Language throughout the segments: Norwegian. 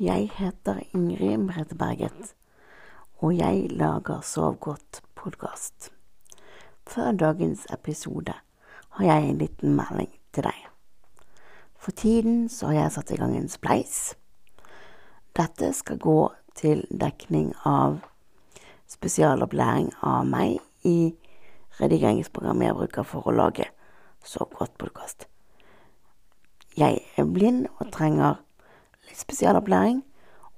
Jeg heter Ingrid Merete Berget, og jeg lager Sov godt-podkast. Før dagens episode har jeg en liten melding til deg. For tiden så har jeg satt i gang en spleis. Dette skal gå til dekning av spesialopplæring av meg i redigeringsprogrammet jeg bruker for å lage Sov godt-podkast. Jeg er blind og trenger litt spesialopplæring,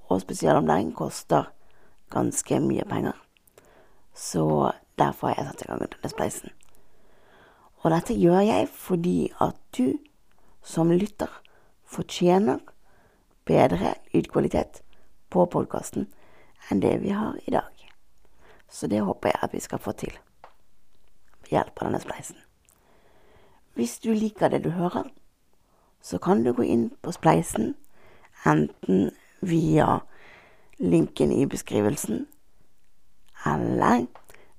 og spesialopplæring koster ganske mye penger. Så derfor har jeg satt i gang denne spleisen. Og dette gjør jeg fordi at du som lytter fortjener bedre lydkvalitet på podkasten enn det vi har i dag. Så det håper jeg at vi skal få til ved hjelp av denne spleisen. Hvis du liker det du hører, så kan du gå inn på spleisen, enten via linken i beskrivelsen, eller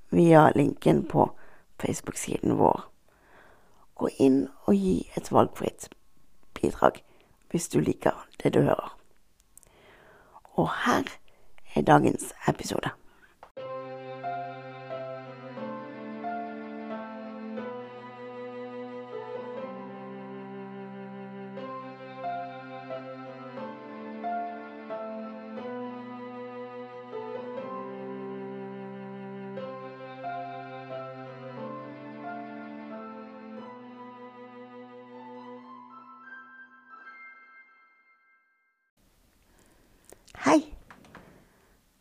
via linken på Facebook-siden vår. Gå inn og gi et valgfritt bidrag hvis du liker det du hører. Og her er dagens episode.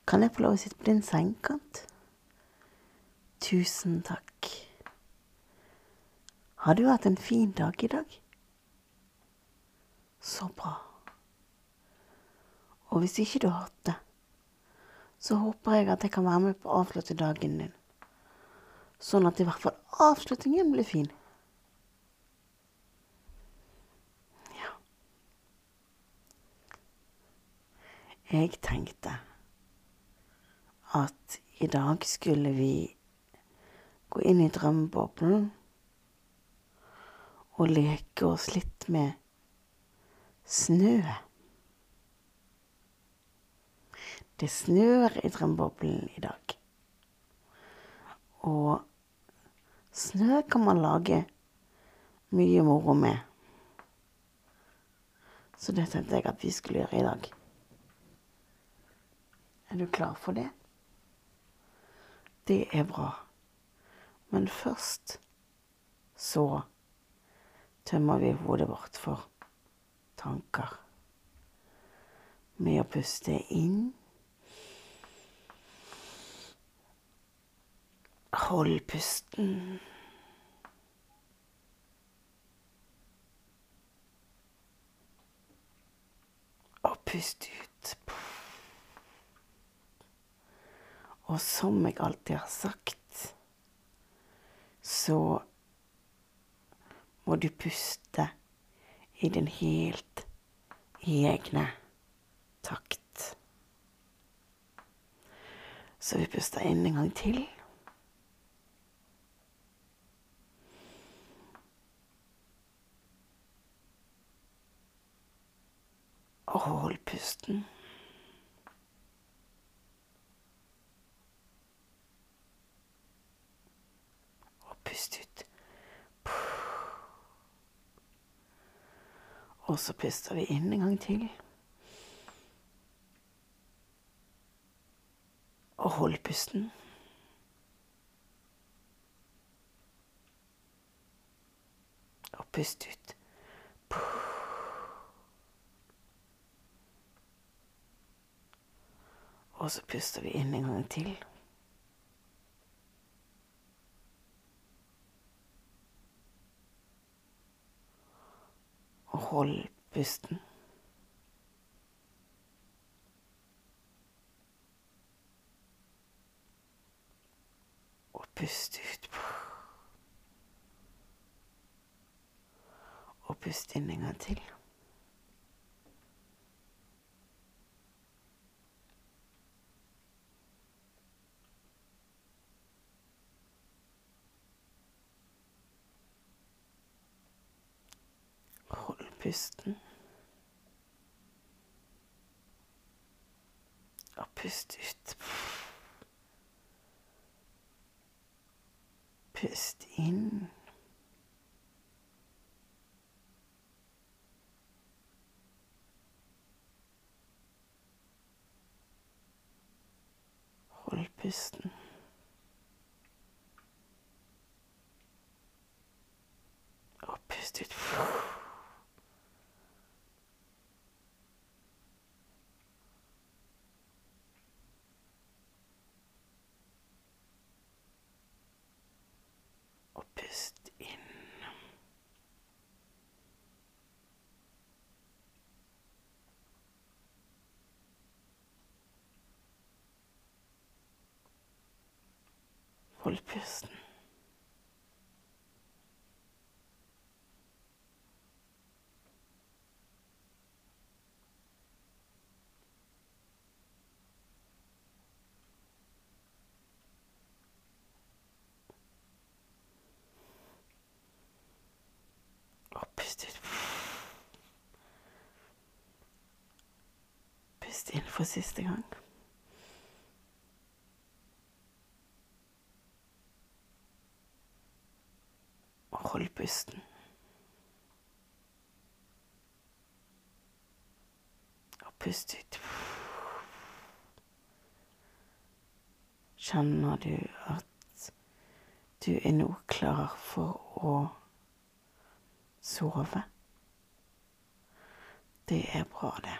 Kan jeg få lov å sitte på din sengekant? Tusen takk. Har du hatt en fin dag i dag? Så bra. Og hvis ikke du har hatt det, så håper jeg at jeg kan være med på å avslutte dagen din. Sånn at i hvert fall avslutningen blir fin. Ja. Jeg tenkte at i dag skulle vi gå inn i drømmeboblen og leke oss litt med snø. Det snør i drømmeboblen i dag. Og snø kan man lage mye moro med. Så det tenkte jeg at vi skulle gjøre i dag. Er du klar for det? Det er bra. Men først så tømmer vi hodet vårt for tanker med å puste inn. Hold pusten. Og pust ut. Og som jeg alltid har sagt, så må du puste i din helt egne takt. Så vi puster inn en gang til. Og hold pusten. Og pust ut. Og så puster vi inn en gang til. Og hold pusten. Og pust ut. Og så puster vi inn en gang til. Hold pusten. Og pust ut. Og pust inn en gang til. Hold pusten. Og pust ut. Pust inn. Hold pusten. Og pust ut. Og pust inn. Hold pusten. Og pust ut. Pust inn for siste gang. Hold pusten. Og pust ut. Kjenner du at du er nå klar for å sove? Det er bra, det.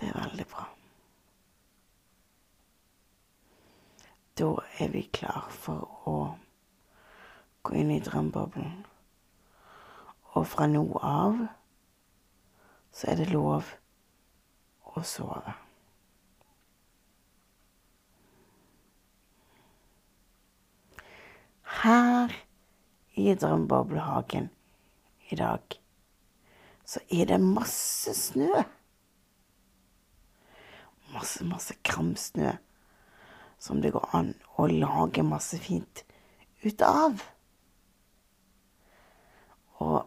Det er veldig bra. Da er vi klar for å gå inn i drømmeboblen. Og fra nå av så er det lov å sove. Her i drømmeboblehagen i dag så er det masse snø. Masse, masse kramsnø som det går an å lage masse fint ut av. Og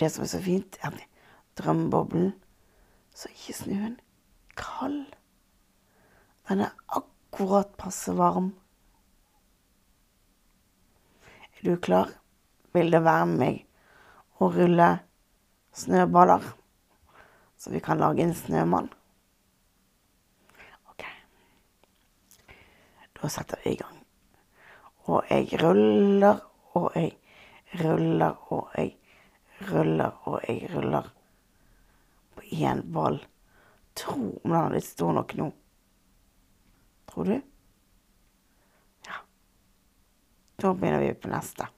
det som er så fint, er at drømmeboblen så er ikke snøen kald. Den er akkurat passe varm. Er du klar? Vil det være med meg å rulle snøballer, så vi kan lage en snømann? Da setter vi i gang. Og jeg ruller, og jeg ruller, og jeg ruller, og jeg ruller på én ball. Tro om den er stor nok nå. Tror du? Ja. Da begynner vi på neste.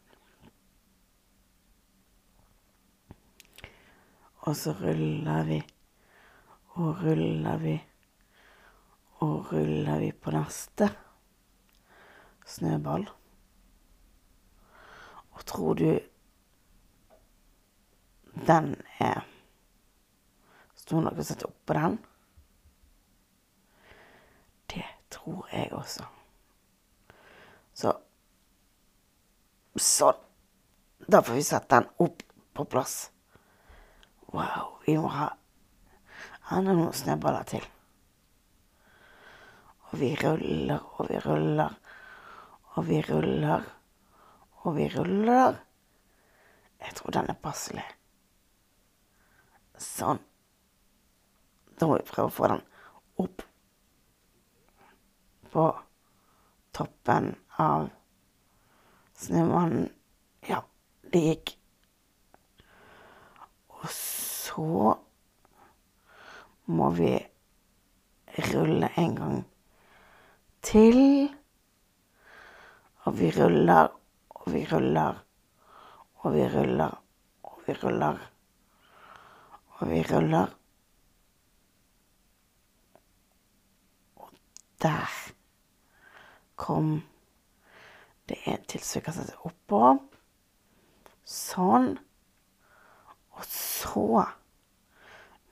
Og så ruller vi og ruller vi og ruller vi på neste snøball. Og tror du den er stor nok og satte oppå den? Det tror jeg også. Så Sånn. Da får vi sette den opp på plass. Wow, vi må ha enda noen snøballer til. Og vi ruller og vi ruller og vi ruller og vi ruller. Jeg tror den er passelig. Sånn. Da må vi prøve å få den opp på toppen av snømannen. Ja, det gikk. Og så må vi rulle en gang til. Og vi ruller, og vi ruller, og vi ruller, og vi ruller. Og vi ruller. Og der kom det en til som kan sette oppå. Sånn. Og så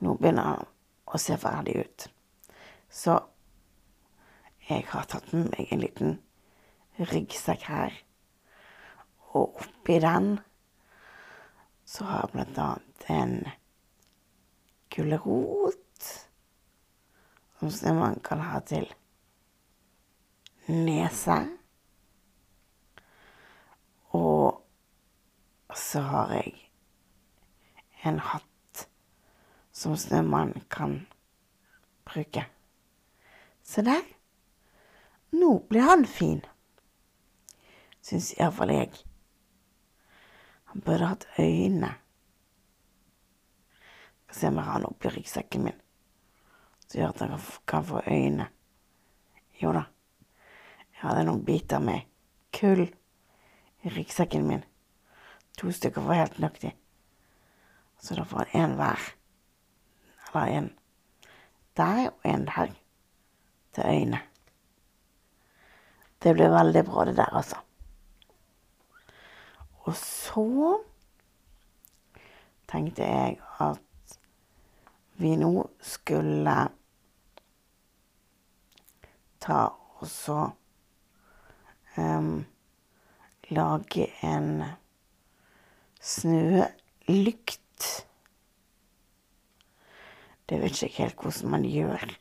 Nå begynner han å se ferdig ut. Så jeg har tatt med meg en liten ryggsekk her. Og oppi den så har jeg blant annet en gulrot, som Snømann kan ha til nese. Og så har jeg en hatt som Snømann kan bruke. Se der. Nå blir han fin, syns iallfall jeg. Han burde hatt øyne. Skal se om jeg har han oppi ryggsekken min, som gjør at han kan få øyne. Jo da, jeg hadde noen biter med kull i ryggsekken min. To stykker var helt nøyaktig. Så da får han én hver. Eller en der og en der til øynene. Det blir veldig bra, det der, altså. Og så tenkte jeg at vi nå skulle ta og så um, lage en snølykt. Det vet ikke helt hvordan man gjør.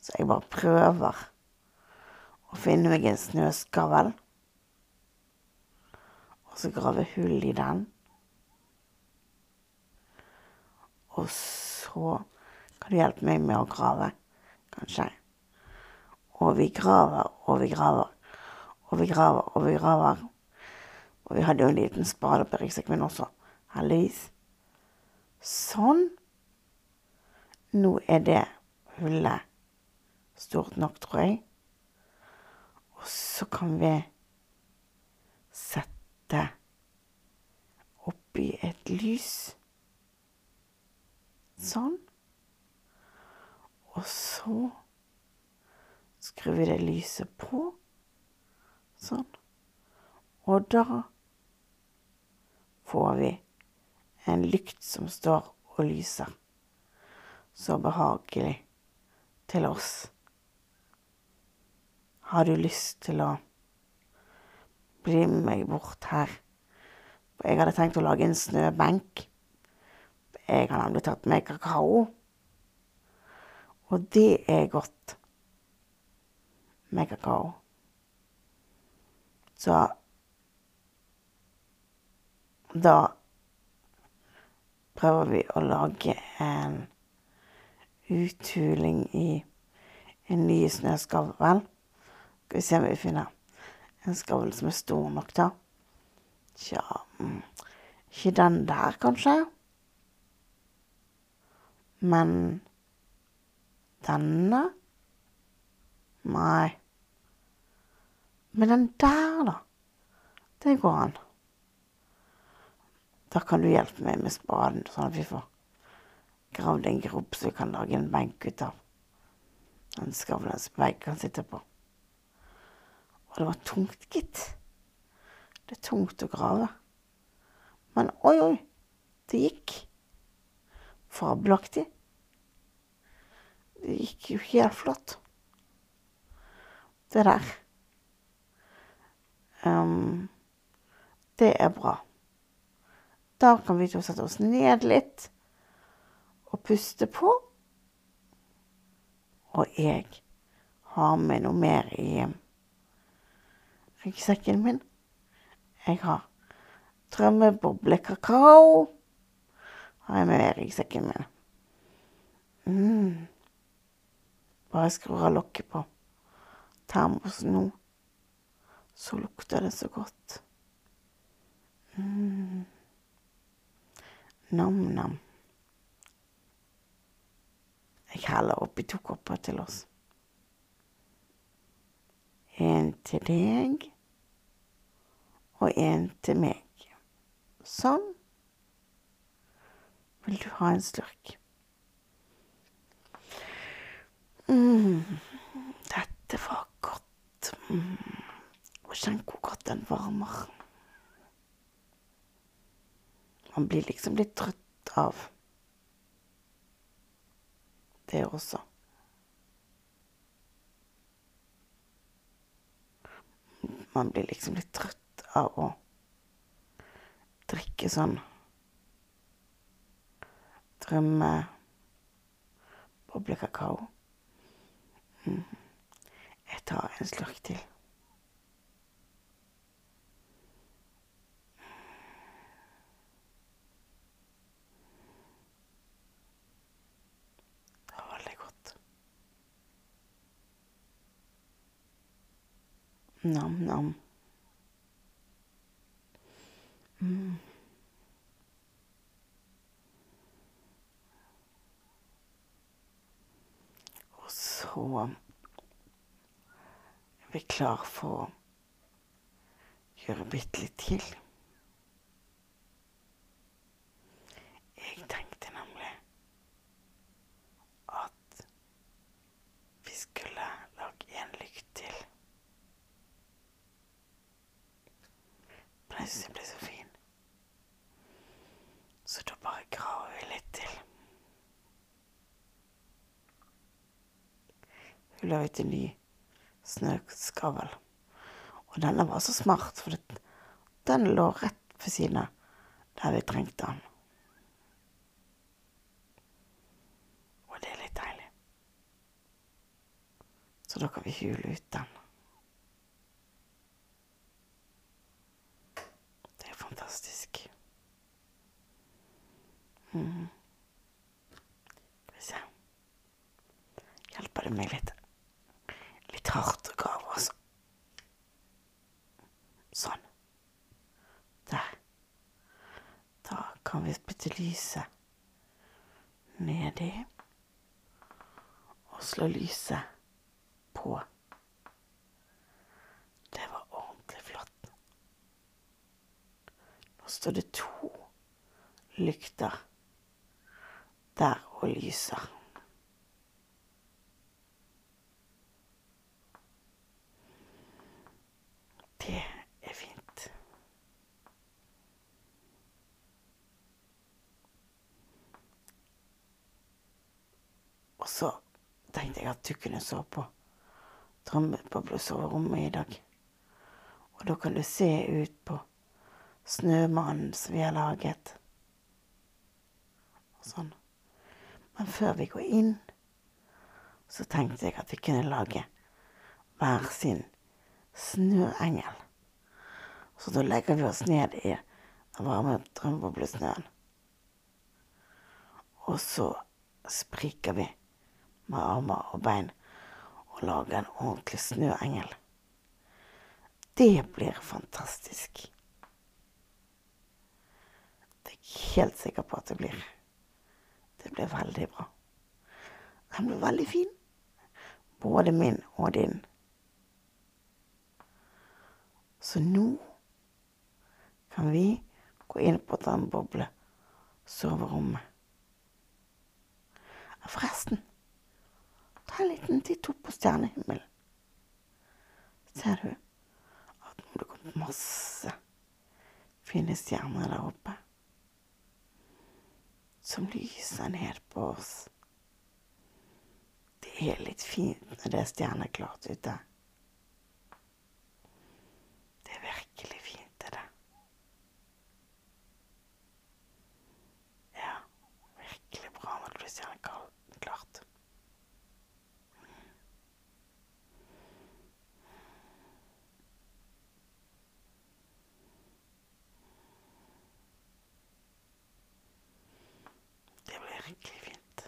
Så jeg bare prøver å finne meg en snøskavl. Og så grave hull i den. Og så kan du hjelpe meg med å grave, kanskje. Og vi graver og vi graver. Og vi graver og vi graver. Og vi hadde jo en liten spade på ryggsekken også, heldigvis. Sånn. Nå er det hullet stort nok, tror jeg. Og så kan vi sette oppi et lys. Sånn. Og så skrur vi det lyset på. Sånn. Og da får vi en lykt som står og lyser så behagelig til oss. Har du lyst til å bli med meg bort her? Jeg hadde tenkt å lage en snøbenk. Jeg har nemlig tatt med kakao. Og det er godt med kakao. Så da prøver vi å lage en uthuling i en ny snøskavl. Skal vi se om vi finner en skavl som er stor nok, da. Tja mm, Ikke den der, kanskje. Men denne Nei. Men den der, da. Det går an. Da kan du hjelpe meg med spaden, sånn at vi får gravd en grop så vi kan lage en benk ut av. En skavlen som jeg kan sitte på. Og det var tungt, gitt. Det er tungt å grave. Men oi, oi, det gikk. Fabelaktig. Det gikk jo helt flott. Det der. Um, det er bra. Da kan vi to sette oss ned litt og puste på. Og jeg har med noe mer i ryggsekken min. Jeg har drømmeboblekakao. Har jeg med i ryggsekken min. Mm. Bare skrur av lokket på termosen nå, så lukter det så godt. Mm. Nam-nam. Jeg heller oppi to kopper til oss. En til deg og en til meg. Sånn. Vil du ha en slurk? Mm, dette var godt. Mm. Og kjenn hvor godt den varmer. Man blir liksom litt trøtt av det også. Man blir liksom litt trøtt av å drikke sånn drømmeboblekakao. Mm. Jeg tar en slurk til. Nam-nam. Mm. Og så er vi klar for å gjøre bitte litt til. Jeg tenkte nemlig at vi skulle lage en lykt til. Men jeg syns jeg ble så fin. Så da bare graver vi litt til. Hun laget en ny snøskavl. Og denne var så smart, for den lå rett ved siden av der vi trengte den. Og det er litt deilig. Så da kan vi hule ut den. Det er fantastisk. Mm. Skal vi se Hjelper det meg litt? Litt hardt å grave, altså. Sånn. Der. Da kan vi spytte lyset nedi og slå lyset på. Det var ordentlig flott. Nå står det to lykter der og lyser. Det er fint. Og så tenkte jeg at du kunne sove på trommeboblesoverommet i dag. Og da kan du se ut på snømannen som vi har laget. Og sånn. Men før vi går inn, så tenkte jeg at vi kunne lage hver sin snøengel. Så da legger vi oss ned i den varme drømmeboblesnøen. Og så spriker vi med armer og bein og lager en ordentlig snøengel. Det blir fantastisk. Det er jeg helt sikker på at det blir. Det blir veldig bra. Den blir veldig fin. Både min og din. Så nå kan vi gå inn på drømmeboble soverommet. Forresten, ta en liten titt opp på stjernehimmelen. Ser du at nå det kommet masse fine stjerner der oppe? Som lyser ned på oss. Det er litt fint når det er stjerneklart ute. Det er virkelig fint, det der. Ja, virkelig bra når det blir stjerneklart. Det blir virkelig fint.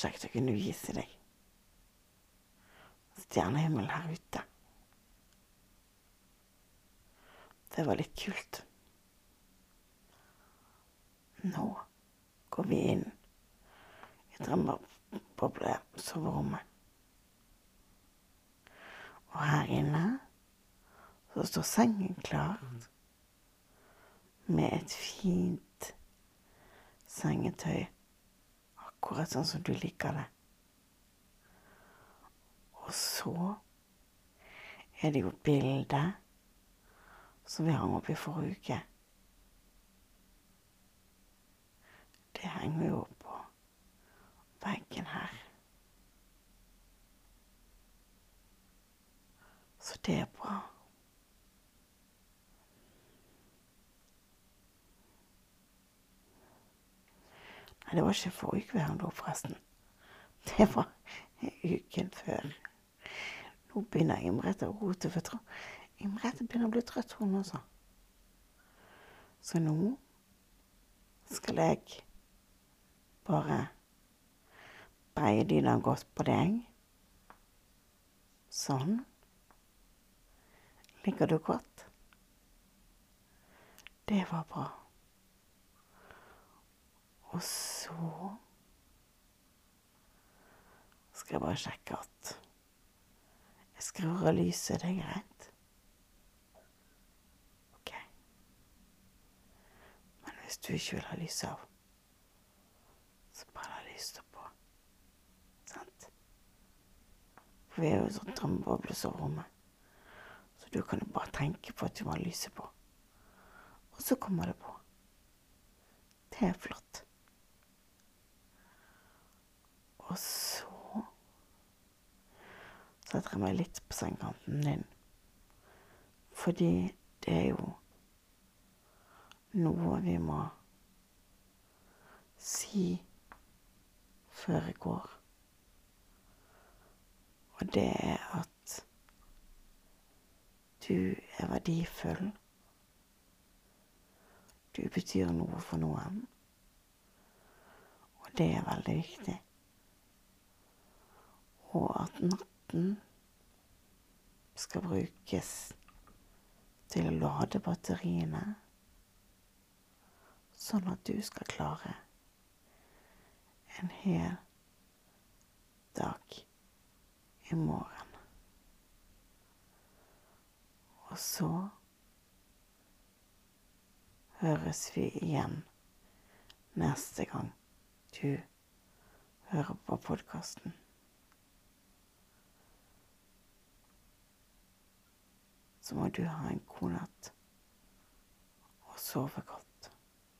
Kjekt å kunne vise deg stjernehimmelen her ute. Det var litt kult. Nå går vi inn i drømmeboblesoverommet. Og her inne så står sengen klar med et fint sengetøy. Akkurat sånn som du liker det. Og så er det jo bildet som vi hang opp i forrige uke. Det henger jo på veggen her. Så det er bra. Nei, det var ikke forrige uke hang opp, forresten. Det var uken før. Nå begynner Imrete å rote, for tror Imrete begynner å bli trøtt, hun også. Så nå skal jeg bare breie dyna godt på deg. Sånn. Ligger du godt? Det var bra. Og så skal jeg bare sjekke at jeg skrur av lyset. Det er greit? Ok. Men hvis du ikke vil ha lyset av, så bare la lyset på. Sant? For vi er jo sånn drømmeboble som soverommet. Så du kan jo bare tenke på at du må ha lyset på. Og så kommer det på. Det er flott. Og så setter jeg meg litt på sengekanten din. Fordi det er jo noe vi må si før jeg går. Og det er at du er verdifull. Du betyr noe for noen. Og det er veldig viktig og at natten skal brukes til å lade batteriene, sånn at du skal klare en hel dag i morgen. Og så høres vi igjen neste gang du hører på podkasten. Så må du ha en god natt og sove godt.